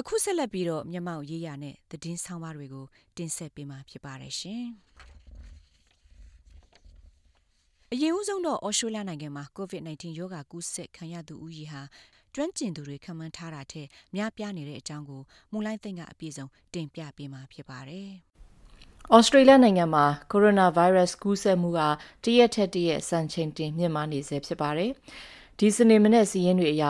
အခုဆက်လက်ပြီးတော့မျက်မှောက်ရေးရနဲ့သတင်းဆောင်ပါတွေကို တင်ဆက်ပေးမှာဖြစ်ပါတယ်ရှင်။အရင်ဦးဆုံးတော့ဩစတြေးလျနိုင်ငံမှာ COVID-19 ရောဂါကူးစက်ခံရသူဦးရေဟာကျွမ်းကျင်သူတွေခံမှန်းထားတာထက်များပြားနေတဲ့အကြောင်းကိုမူလိုင်းသိန်းကအပြည့်စုံတင်ပြပေးမှာဖြစ်ပါတယ်။ဩစတြေးလျနိုင်ငံမှာကိုရိုနာဗိုင်းရပ်စ်ကူးစက်မှုကတရက်ထက်တရက်စံချိန်တင်မြင့်မားနေဆဲဖြစ်ပါတယ်။ဒီစနေမနေ့စီးရင်တွေအရ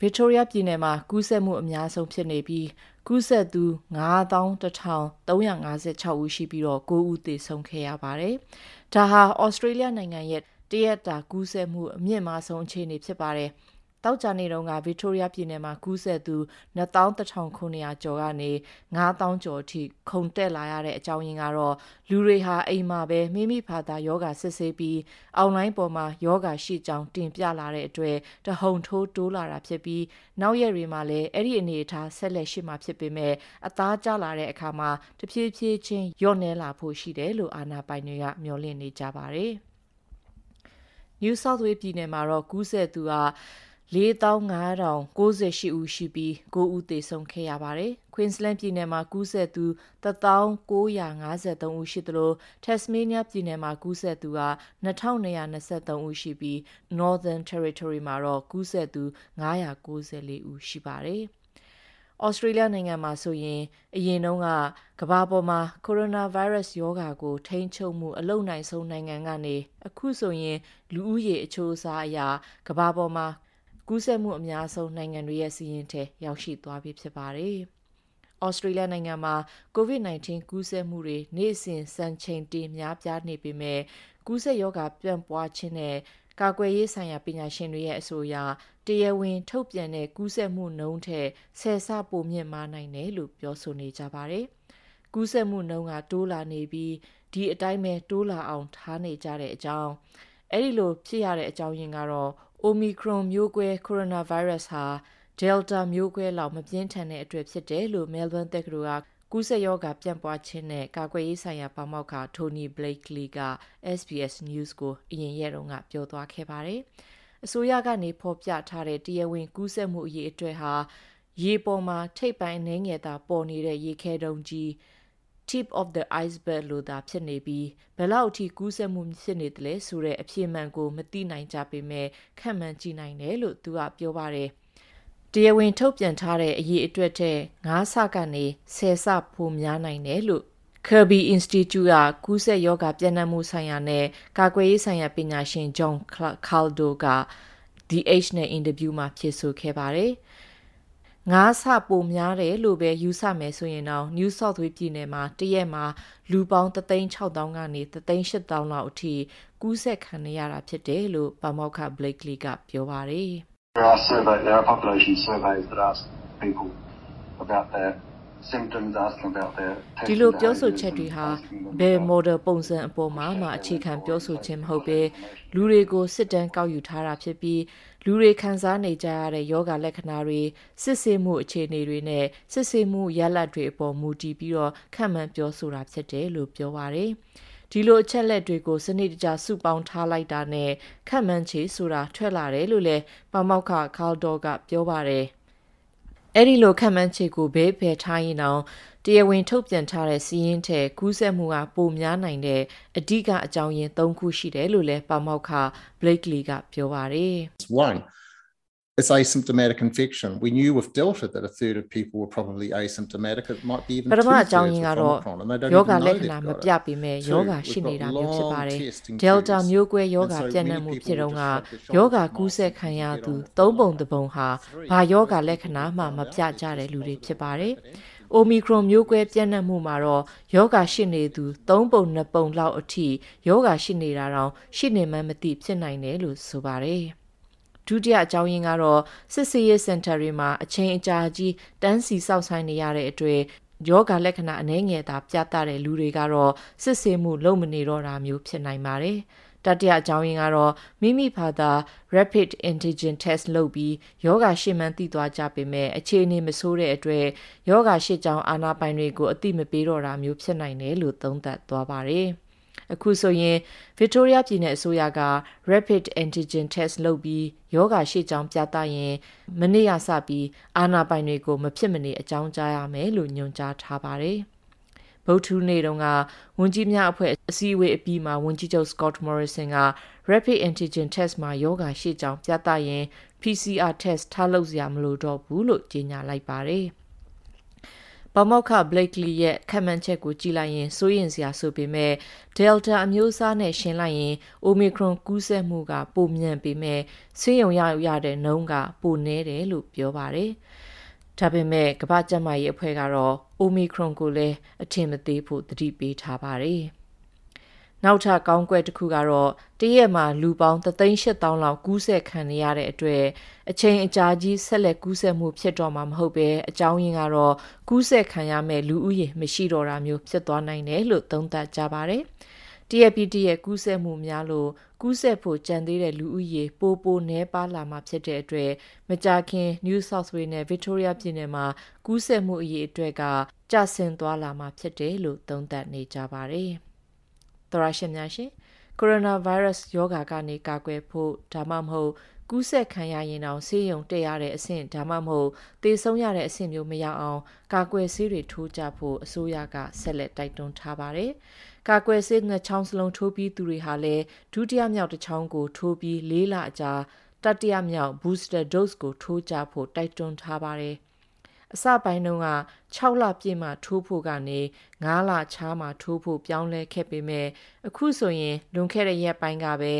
ဗစ်တိုးရီးယားပြည်နယ်မှာကူးစက်မှုအများဆုံးဖြစ်နေပြီးကူးစက်သူ91,356ဦးရှိပြီးတော့9ဦးသေဆုံးခဲ့ရပါတယ်။ဒါဟာဩစတြေးလျနိုင်ငံရဲ့တရက်တာကူးစက်မှုအမြင့်မားဆုံးအခြေအနေဖြစ်ပါတယ်။ တောက်ကြနေတုန်းကဗစ်တိုးရီးယားပြည်နယ်မှာကူးစက်သူ21,900ကျော်ကနေ9,000ကျော်အထိခုန်တက်လာရတဲ့အကြောင်းရင်းကတော့လူတွေဟာအိမ်မှာပဲမိမိဖာသာယောဂစစ်ဆေးပြီးအွန်လိုင်းပေါ်မှာယောဂရှိကြောင်းတင်ပြလာတဲ့အတွက်တဟုန်ထိုးတိုးလာတာဖြစ်ပြီးနောက်ရက်တွေမှာလည်းအဲ့ဒီအနေအထားဆက်လက်ရှိမှဖြစ်ပေမဲ့အသားကျလာတဲ့အခါမှာတဖြည်းဖြည်းချင်းညော့နေလာဖို့ရှိတယ်လို့အာဏာပိုင်တွေကမျှော်လင့်နေကြပါတယ်။ New South Wales ပြည်နယ်မှာတော့ကူးစက်သူက 4598ဦးရှိပြီး9ဦးသေဆုံးခဲ့ရပါတယ်။ Queensland ပြည်နယ်မှာကူးစက်သူ1953ဦးရှိသလို Tasmania ပြည်နယ်မှာကူးစက်သူက2223ဦးရှိပြီး Northern Territory မှာတော့ကူးစက်သူ994ဦးရှိပါတယ်။ဩစတြေးလျနိုင်ငံမှာဆိုရင်အရင်တုန်းကကမ္ဘာပေါ်မှာကိုရိုနာဗိုင်းရပ်စ်ရောဂါကိုထိန်းချုပ်မှုအလုံနိုင်ဆုံးနိုင်ငံကနေအခုဆိုရင်လူဦးရေအချိုးအစားအရာကမ္ဘာပေါ်မှာ ကူးစက်မှုအများဆုံးနိုင်ငံတွေရဲ့စီးရင်ထဲရောက်ရှိသွားပြီဖြစ်ပါတယ်။ဩစတြေးလျနိုင်ငံမှာ COVID-19 ကူးစက်မှုတွေနေ့စဉ်စံချိန်တင်များပြားနေပေမဲ့ကူးစက်ရောဂါပြန့်ပွားခြင်းနဲ့ကာကွယ်ရေးဆိုင်ရာပညာရှင်တွေရဲ့အဆိုအရတရားဝင် ထုတ်ပြန်တဲ့ကူးစက်မှုနှုန်းထက်ဆယ်ဆပိုမြင့်မားနိုင်တယ်လို့ပြောဆိုနေကြပါတယ်။ကူးစက်မှုနှုန်းကတိုးလာနေပြီးဒီအတိုင်းပဲတိုးလာအောင်ထားနေကြတဲ့အကြောင်းအဲ့ဒီလိုဖြစ်ရတဲ့အကြောင်းရင်းကတော့ Omicron မျိုးကွဲ coronavirus ဟာ Delta မျိုးကွဲလောက်မပြင်းထန်တဲ့အတွက်ဖြစ်တယ်လို့ Melbourne တက္ကသိုလ်ကကူးစက်ရောဂါပြန့်ပွားခြင်းနဲ့ကာကွယ်ရေးဆိုင်ရာပါမောက္ခ Tony Blakely က SBS News ကိုအရင်ရက်တုန်းကပြောသွားခဲ့ပါတယ်။အစိုးရကနေဖော်ပြထားတဲ့တရားဝင်ကူးစက်မှုအရေးအတွက်ဟာရေပေါ်မှာထိပ်ပိုင်းနှင်းငယ်သာပေါ်နေတဲ့ရေခဲတုံးကြီး tip of the iceberg လို့သာဖြစ်နေပြီးဘယ်လောက်အထိကူးစက်မှုဖြစ်နေတယ်လဲဆိုတဲ့အဖြစ်မှန်ကိုမသိနိုင်ကြပေမဲ့ခံမှန်းကြည့်နိုင်တယ်လို့သူကပြောပါတယ်။တရားဝင်ထုတ်ပြန်ထားတဲ့အရေးအတွက်တဲ့9ဆကနေ10ဆပိုများနိုင်တယ်လို့ Kirby Institute ကကူးစက်ရောဂါပြန့်နှံ့မှုဆိုင်ရာနဲ့ကာကွယ်ရေးဆိုင်ရာပညာရှင် John Caldo က The Age နဲ့အင်တာဗျူးမှာဖြေဆိုခဲ့ပါတယ်။ ငါးဆပိုများတယ်လို့ပဲယူဆမယ်ဆိုရင်တော့ New South Wales ပြည်နယ်မှာတရက်မှာလူပေါင်း36000ကနေ38000လောက်အထိကူးစက်ခံရတာဖြစ်တယ်လို့ပါမောက္ခ Blakely ကပြောပါတယ်။ There are survey there are population surveys that ask people about their symptoms asking about their ဒီလိုပြောဆိုချက်တွေဟာဘယ် model ပုံစံအပေါ်မှာမှအခြေခံပြောဆိုခြင်းမဟုတ်ဘဲလူတွေကိုစစ်တမ်းကောက်ယူထားတာဖြစ်ပြီးလူတွေခံစားနေကြရတဲ့ယောဂလက္ခဏာတွေစစ်ဆေးမှုအခြေအနေတွေနဲ့စစ်ဆေးမှုရလဒ်တွေအပေါ်မူတည်ပြီးတော့ခံမှန်းပြောဆိုတာဖြစ်တယ်လို့ပြောပါရယ်ဒီလိုအချက်လက်တွေကိုစနစ်တကျစုပေါင်းထားလိုက်တာနဲ့ခန့်မှန်းချေဆိုတာထွက်လာတယ်လို့လည်းပမောက္ခကာလ်ဒေါကပြောပါတယ် အဲ့ဒီလိုခန့်မှန်းချေကိုဘေးဖယ်ထားရင်တော့တရားဝင်ထုတ်ပြန်ထားတဲ့စီးရင်ထဲကူးစက်မှုကပိုများနိုင်တဲ့အဓိကအကြောင်းရင်း၃ခုရှိတယ်လို့လည်းပါမောက္ခ Blakely ကပြောပါတယ်။ One it's asymptomatic infection. We knew with Delta that a third of people were probably asymptomatic. It might be even ပထမအကြောင်းရင်းကတော့ယောဂလက္ခဏာမပြပေမဲ့ယောဂရှိနေတာမျိုးဖြစ်ပါတယ်။ Delta မျိုးကွဲယောဂပြန့်နှံ့မှုဖြစ်တော့ကယောဂကူးစက်ခံရသူသုံးပုံတစ်ပုံဟာဘာယောဂလက္ခဏာမှမပြကြတဲ့လူတွေဖြစ်ပါတယ်။ Omicron မျိုးကွဲပြန့်နှံ့မှုမှာတော့ယောဂရှိနေသူ3ပုံ2ပုံလောက်အထိယောဂရှိနေတာတောင်ရှိနေမှမသိဖြစ်နိုင်တယ်လို့ဆိုပါတယ်။ ဒုတိယအကြောင်းရင်းကတော့စစ်စေးရေးစင်တာတွေမှာအချိန်အကြာကြီးတန်းစီစောင့်ဆိုင်နေရတဲ့အတွက်ယောဂလက္ခဏာအနည်းငယ်သာပြသတဲ့လူတွေကတော့စစ်ဆေးမှုလုပ်မနေတော့တာမျိုးဖြစ်နိုင်ပါတယ်။တတိယအကြောင်းရင်းကတော့မိမိဘာသာ rapid antigen test လုပ်ပြီးယောဂရှင်းမှန်းသိသွားကြပေမဲ့အခြေအနေမဆိုးတဲ့အတွက်ယောဂရှင်းကြောင်းအာနာပိုင်တွေကိုအတိမပေးတော့တာမျိုးဖြစ်နိုင်တယ်လို့သုံးသပ်သွားပါတယ် အခုဆိုရင် Victoria ပြည်နယ်အစိုးရက Rapid Antigen Test လုပ်ပြီးယောဂရှိကြောင်းပြသရင်မနေ့ကစပြီးအာဏာပိုင်တွေကိုမဖြစ်မနေအကြောင်းကြားရမယ်လို့ညွှန်ကြားထားပါတယ်။ဗုဒ္ဓနေ့တုန်းကဝန်ကြီးများအဖွဲ့အစည်းအဝေးအပြီးမှာဝန်ကြီးချုပ် Scott Morrison က Rapid Antigen Test မှာယောဂရှိကြောင်းပြသရင် PCR test ထားလုပ်စရာမလိုတော့ဘူးလို့ကြေညာလိုက်ပါတယ်။ ပမောက္ခ Blakely ရဲ့ခံမှန်းချက်ကိုကြည့်လိုက်ရင်စိုးရင်စရာဆိုပေမဲ့ Delta အမျိုးအစားနဲ့ရှင်းလိုက်ရင် Omicron ကူးစက်မှုကပိုမြန်ပေမဲ့ဆေးရုံရောက်ရတဲ့နှုန်းကပိုနည်းတယ်လို့ပြောပါတယ်။ဒါပေမဲ့ကမ္ဘာ့ကျန်းမာရေးအဖွဲ့ကတော့ Omicron ကိုလည်းအထင်မသေးဖို့သတိပေးထားပါတယ်။ နောက်ထပ်ကောင်းကွက်တစ်ခုကတော့တရက်မှာလူပေါင်း38000လောက်ကူးစက်ခံရတဲ့အတွက်အချိန်အကြာကြီးဆက်လက်ကူးစက်မှုဖြစ်တော့မှာမဟုတ်ပဲအကြောင်းရင်းကတော့ကူးစက်ခံရမဲ့လူဦးရေမရှိတော့တာမျိုးဖြစ်သွားနိုင်တယ်လို့သုံးသပ်ကြပါတယ်။ TFPT ရဲ့ကူးစက်မှုများလို့ကူးစက်ဖို့ကြံသေးတဲ့လူဦးရေပိုပိုနှဲပါလာမှာဖြစ်တဲ့အတွက်မကြာခင် New South Wales နဲ့ Victoria ပြည်နယ်မှာကူးစက်မှုအရေအတွက်ကကျဆင်းသွားလာမှာဖြစ်တယ်လို့သုံးသပ်နေကြပါတယ်။ သရရှင်များရှင်ကိုရိုနာဗိုင်းရပ်စ်ရောဂါကနေကာကွယ်ဖို့ဒါမှမဟုတ်ကူးစက်ခံရရင်တောင်ဆေးရုံတက်ရတဲ့အဆင့်ဒါမှမဟုတ်သေဆုံးရတဲ့အဆင့်မျိုးမရောက်အောင်ကာကွယ်ဆေးတွေထိုးကြဖို့အစိုးရကဆက်လက်တိုက်တွန်းထားပါတယ်။ကာကွယ်ဆေးနှစ်ချောင်းစလုံးထိုးပြီးသူတွေဟာလည်းဒုတိယမြောက်တစ်ချောင်းကိုထိုးပြီး၄လအကြာတတိယမြောက် booster dose ကိုထိုးကြဖို့တိုက်တွန်းထားပါတယ်။ အစပိုင်းတုန်းက6လပြည့်မှထိုးဖို့ကနေ9လချားမှထိုးဖို့ပြောင်းလဲခဲ့ပေမဲ့အခုဆိုရင်လွန်ခဲ့တဲ့ရက်ပိုင်းကပဲ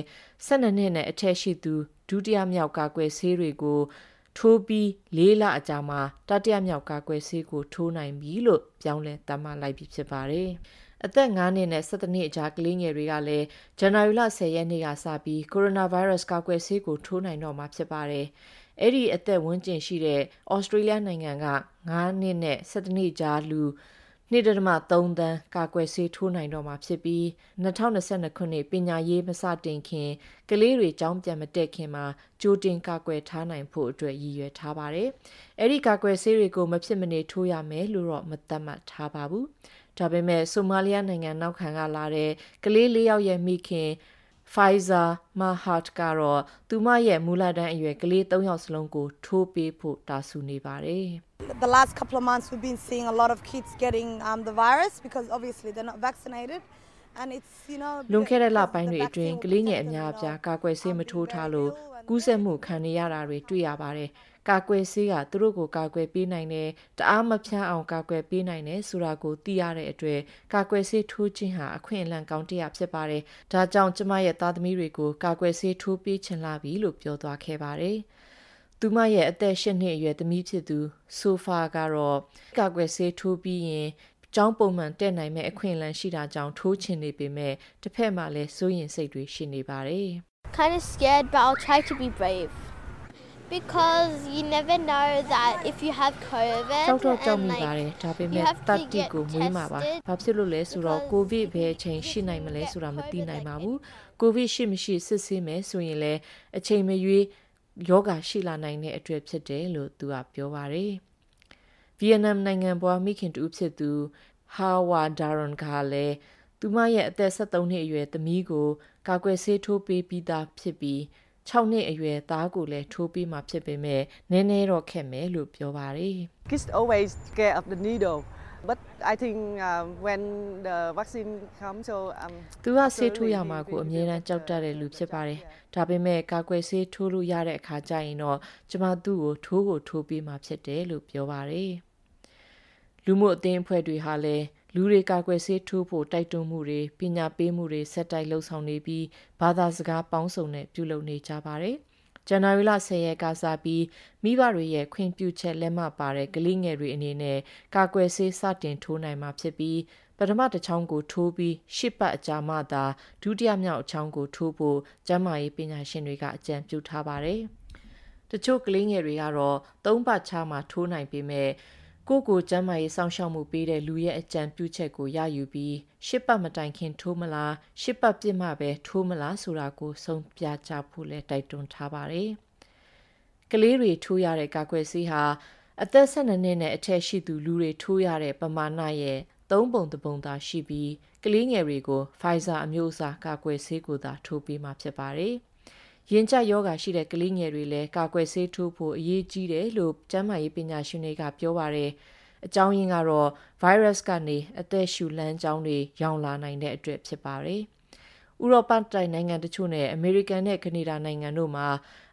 12နှစ်နဲ့အထက်ရှိသူဒုတိယမြောက်ကာကွယ်ဆေးတွေကိုထိုးပြီး၄လအကြာမှာတတိယမြောက်ကာကွယ်ဆေးကိုထိုးနိုင်ပြီလို့ပြောင်းလဲသတ်မှတ်လိုက်ပြီဖြစ်ပါတယ်။အသက်9နှစ်နဲ့17နှစ်အကြားကလေးငယ်တွေကလည်းဇန်နဝါရီလ10ရက်နေ့ကစပြီးကိုရိုနာဗိုင်းရပ်စ်ကာကွယ်ဆေးကိုထိုးနိုင်တော့မှာဖြစ်ပါတယ်။ အဲ့ဒီအသက်ဝန်းကျင်ရှိတဲ့ဩစတြေးလျနိုင်ငံက9နှစ်နဲ့17နှစ်ကြားလူ2.3သန်းကာကွယ်ဆေးထိုးနိုင်တော့မှာဖြစ်ပြီး2022ခုနှစ်ပညာရေးမစတင်ခင်ကလေးတွေကျောင်းပြန်မတက်ခင်မှာကြိုတင်ကာကွယ်ထားနိုင်ဖို့အတွက်ရည်ရွယ်ထားပါတယ်။အဲ့ဒီကာကွယ်ဆေးတွေကိုမဖြစ်မနေထိုးရမယ်လို့တော့မသတ်မှတ်ထားပါဘူး။ဒါပေမဲ့ဆိုမာလီယာနိုင်ငံနောက်ခံကလာတဲ့ကလေးလေးယောက်ရဲ့မိခင် Pfizer Mahat ကတော့သူမရဲ့မူလတန်းအရွယ်ကလေး၃ယောက်စလုံးကိုထိုးပေးဖို့တာဆူနေပါတယ် The last couple of months we've been seeing a lot of kids getting um the virus because obviously they're not vaccinated and it's you know လွန်ခဲ့တဲ့လပိုင်းတွေအတွင်းကလေးငယ်အများအပြားကာကွယ်ဆေးမထိုးထားလို့ကူးစက်မှုခံနေရတာတွေတွေ့ရပါတယ် ကာကွယ်ဆေးကသူတို့ကိုကာကွယ်ပေးနိုင်တယ်တအားမဖြန်းအောင်ကာကွယ်ပေးနိုင်တယ်ဆိုတာကိုသိရတဲ့အတွက်ကာကွယ်ဆေးထိုးခြင်းဟာအခွင့်အလမ်းကောင်းတစ်ရာဖြစ်ပါတယ်ဒါကြောင့်ကျမရဲ့သားသမီးတွေကိုကာကွယ်ဆေးထိုးပေးချင်လာပြီလို့ပြောသွားခဲ့ပါတယ်သူမရဲ့အသက်၈နှစ်အရွယ်သမီးဖြစ်သူဆိုဖာကတော့ကာကွယ်ဆေးထိုးပြီးရင်ကျောင်းပုံမှန်တက်နိုင်မဲ့အခွင့်အလမ်းရှိတာကြောင့်ထိုးချင်နေပေမဲ့တစ်ဖက်မှာလည်းစိုးရင်စိတ်တွေရှိနေပါတယ် Kind of scared but I'll try to be brave because you never know that if you have covid ကြောက်တော့ကြောက်မိပါတယ်ဒါပေမဲ့တတ်တိကိုမွေးမှာပါဘာဖြစ်လို့လဲဆိုတော့ကိုဗစ်ဘယ်အချိန်ရှိနိုင်မလဲဆိုတာမသိနိုင်ပါဘူးကိုဗစ်ရှိမရှိစစ်ဆေးမယ်ဆိုရင်လည်းအချိန်မရွေးယောဂရှိလာနိုင်တဲ့အတွက်ဖြစ်တယ်လို့သူကပြောပါတယ်ဗီယက်နမ်နိုင်ငံပွားမိခင်တူဖြစ်သူဟာဝါဒါရွန်ကလည်းသူမရဲ့အသက်73နှစ်အရွယ်သမီးကိုကာကွယ်ဆေးထိုးပေးပြီးသားဖြစ်ပြီး 6နှစ်အရွယ်သားကိုလည်းထိုးပေးမှဖြစ်ပေမဲ့နည်းနည်းတော့ခက်မယ်လို့ပြောပါတယ် Kids always scared of the needle but I think uh, when the vaccine comes so um သူကဆေးထိုးရမှာကိုအမြဲတမ်းကြောက်တတ်တဲ့လူဖြစ်ပါတယ်ဒါပေမဲ့ကာကွယ်ဆေးထိုးလို့ရတဲ့အခါကျရင်တော့ကျမသူ့ကိုထိုးကိုထိုးပေးမှဖြစ်တယ်လို့ပြောပါတယ်လူမှုအသင်းအဖွဲ့တွေဟာလည်း လူတွေကာကွယ်ဆေးထိုးဖို့တိုက်တွန်းမှုတွေပညာပေးမှုတွေဆက်တိုက်လှုပ်ဆောင်နေပြီးဘာသာစကားပေါင်းစုံနဲ့ပြုလုပ်နေကြပါတယ်။ဇန်နဝါရီလ10ရက်ကစားပြီးမိဘတွေရဲ့ခွင့်ပြုချက်လက်မှတ်ပါတဲ့ကလေးငယ်တွေအနေနဲ့ကာကွယ်ဆေးစတင်ထိုးနိုင်မှာဖြစ်ပြီးပထမတစ်ချောင်းကိုထိုးပြီးရှစ်ပတ်အကြာမှသာဒုတိယမြောက်အချောင်းကိုထိုးဖို့ကျန်းမာရေးပညာရှင်တွေကအကြံပြုထားပါတယ်။တချို့ကလေးငယ်တွေကတော့သုံးပတ်ချမှထိုးနိုင်ပေမဲ့ ကိုကိုကျမ်းမာရေးစောင့်ရှောက်မှုပေးတဲ့လူရဲ့အကြံပြုချက်ကိုရယူပြီးရှစ်ပတ်မတိုင်ခင်ထိုးမလားရှစ်ပတ်ပြစ်မှပဲထိုးမလားဆိုတာကိုဆုံးဖြတ်ကြဖို့လဲတိုက်တွန်းထားပါတယ်။ကလေးတွေထိုးရတဲ့ကာကွယ်ဆေးဟာအသက်12နှစ်နဲ့အထက်ရှိသူလူတွေထိုးရတဲ့ပမာဏရဲ့သုံးပုံတစ်ပုံသာရှိပြီးကကလေးငယ်တွေကို Pfizer အမျိုးအစားကာကွယ်ဆေးကိုသာထိုးပေးမှာဖြစ်ပါတယ်။ ရင်ကျယောဂါရှိတဲ့ကလေးငယ်တွေလည်းကာကွယ်ဆေးထိုးဖို့အရေးကြီးတယ်လို့ကျန်းမာရေးပညာရှင်တွေကပြောပါတယ်။အကြောင်းရင်းကတော့ virus ကနေအသက်ရှူလမ်းကြောင်းတွေရောင်လာနိုင်တဲ့အတွက်ဖြစ်ပါတယ်။ဥရောပတိုက်နိုင်ငံတချို့နဲ့အမေရိကန်နဲ့ကနေဒါနိုင်ငံတို့မှာ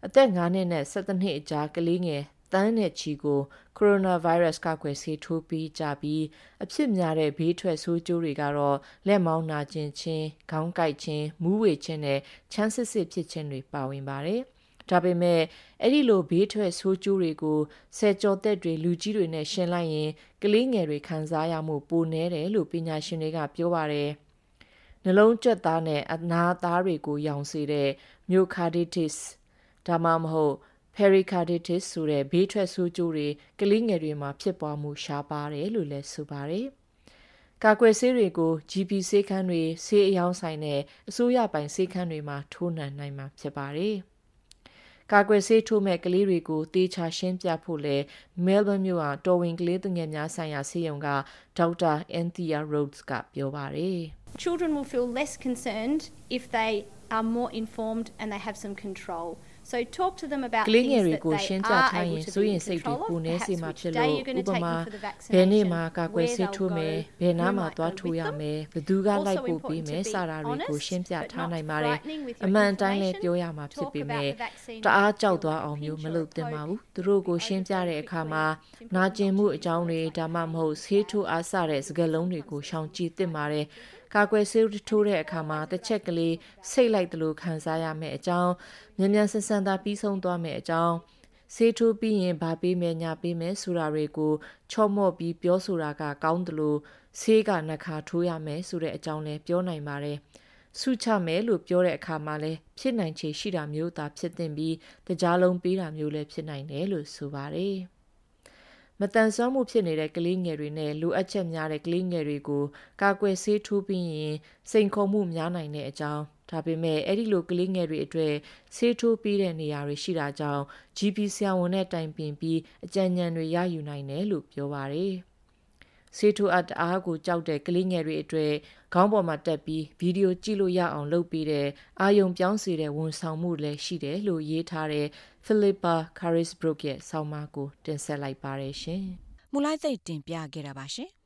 အသက်9နှစ်နဲ့17နှစ်အကြားကလေးငယ် တန်းနဲ့ချီကိုကိုရိုနာဗိုင်းရပ်စ်ကာကွယ်ဆေးထိုးပြီးကြပြီးအဖြစ်များတဲ့ဘေးထွက်ဆိုးကျိုးတွေကတော့လက်မောင်းနာကျင်ခြင်း၊ခေါင်းကိုက်ခြင်း၊မူးဝေခြင်းနဲ့ချမ်းစစ်စစ်ဖြစ်ခြင်းတွေပါဝင်ပါတယ်။ဒါပေမဲ့အဲ့ဒီလိုဘေးထွက်ဆိုးကျိုးတွေကိုဆယ်ကျော်သက်တွေလူကြီးတွေနဲ့ရှင်းလိုက်ရင်ကလေးငယ်တွေခံစားရမှုပိုနည်းတယ်လို့ပညာရှင်တွေကပြောပါတယ်။နှလုံးကြက်သားနဲ့အနာသားတွေကိုရောင်စေတဲ့ myocarditis ဒါမှမဟုတ် pericarditis ဆိုတဲ့ဘေးထွက်ဆိုးကျိုးတွေကလေးငယ်တွေမှာဖြစ်ပွားမှုရှားပါတယ်လို့လည်းဆိုပါတယ်။ကာကွယ်ဆေးတွေကို GP ဆေးခန်းတွေဆေးအယောင်ဆိုင်နဲ့အစိုးရပိုင်ဆေးခန်းတွေမှာထိုးနှံနိုင်မှာဖြစ်ပါတယ်။ကာကွယ်ဆေးထိုးမဲ့ကလေးတွေကိုတေချာရှင်းပြဖို့လဲ Melbourne မြို့ဟာတော်ဝင်ကလေးသူငယ်များဆိုင်ရာဆေးရုံကဒေါက်တာ Anthea Rhodes ကပြောပါတယ်။ children will feel less concerned if they are more informed and they have some control. So talk to them about ကလေးငယ်တွေကိုရှင်းပြထားရင်စိုးရင်စိတ်တွေပူနေစေမှာဖြစ်လို့ဥပမာဘယ်နေ့မှာကာကွယ်ဆေးထိုးမယ်ဘယ်နားမှာသွားထိုးရမယ်ဘယ်သူကလိုက်ပို့ပေးမယ်စတာတွေကိုရှင်းပြထားနိုင်ပါတယ်အမှန်တိုင်းလည်းပြောရမှာဖြစ်ပေမဲ့တအားကြောက်သွားအောင်မျိုးမလုပ်သင့်ပါဘူးသူတို့ကိုရှင်းပြတဲ့အခါမှာနာကျင်မှုအကြောင်းတွေဒါမှမဟုတ်ဆေးထိုးအားစတဲ့စကားလုံးတွေကိုရှောင်ကြဉ်သင့်ပါတယ် ကာကွယ်ဆေးထိုးတဲ့အခါမှာတစ်ချက်ကလေးစိတ်လိုက်တလို့ခံစားရမယ့်အကြောင်းမြန်မြန်ဆန်ဆန်သာပြီးဆုံးသွားမယ့်အကြောင်းဆေးထိုးပြီးရင်ဗာပေးမယ်ညာပေးမယ်ဆိုတာတွေကိုချော့မော့ပြီးပြောဆိုတာကကောင်းတယ်လို့ဆေးကနှခါထိုးရမယ်ဆိုတဲ့အကြောင်းလည်းပြောနိုင်ပါတယ်ဆုချမယ်လို့ပြောတဲ့အခါမှာလည်းဖြစ်နိုင်ချေရှိတာမျိုးသာဖြစ်သင့်ပြီးတကြားလုံးပေးတာမျိုးလည်းဖြစ်နိုင်တယ်လို့ဆိုပါတယ်။ မတန်ဆွမ်းမှုဖြစ်နေတဲ့ကလေးငယ်တွေနဲ့လိုအပ်ချက်များတဲ့ကလေးငယ်တွေကိုကာကွယ်ဆေးထိုးပြီးရင်စိန်ခေါ်မှုများနိုင်တဲ့အကြောင်းဒါပေမဲ့အဲ့ဒီလိုကလေးငယ်တွေအတွက်ဆေးထိုးပြီးတဲ့နေရာတွေရှိတာကြောင့် GP ဆရာဝန်နဲ့တိုင်ပင်ပြီးအကြံဉာဏ်တွေရယူနိုင်တယ်လို့ပြောပါတယ်။ဆေးထိုးအပ်အားကိုကြောက်တဲ့ကလေးငယ်တွေအတွက်ခေါင်းပေါ်မှာတက်ပြီးဗီဒီယိုကြည့်လို့ရအောင်လုပ်ပေးတဲ့အာယုံပြောင်းစေတဲ့ဝန်ဆောင်မှုလည်းရှိတယ်လို့ရေးထားတဲ့ Philippa Carisbrook ရဲ့ဆောင်းပါးကိုတင်ဆက်လိုက်ပါရရှင်။မူလိုက်သိတင်ပြခဲ့တာပါရှင်။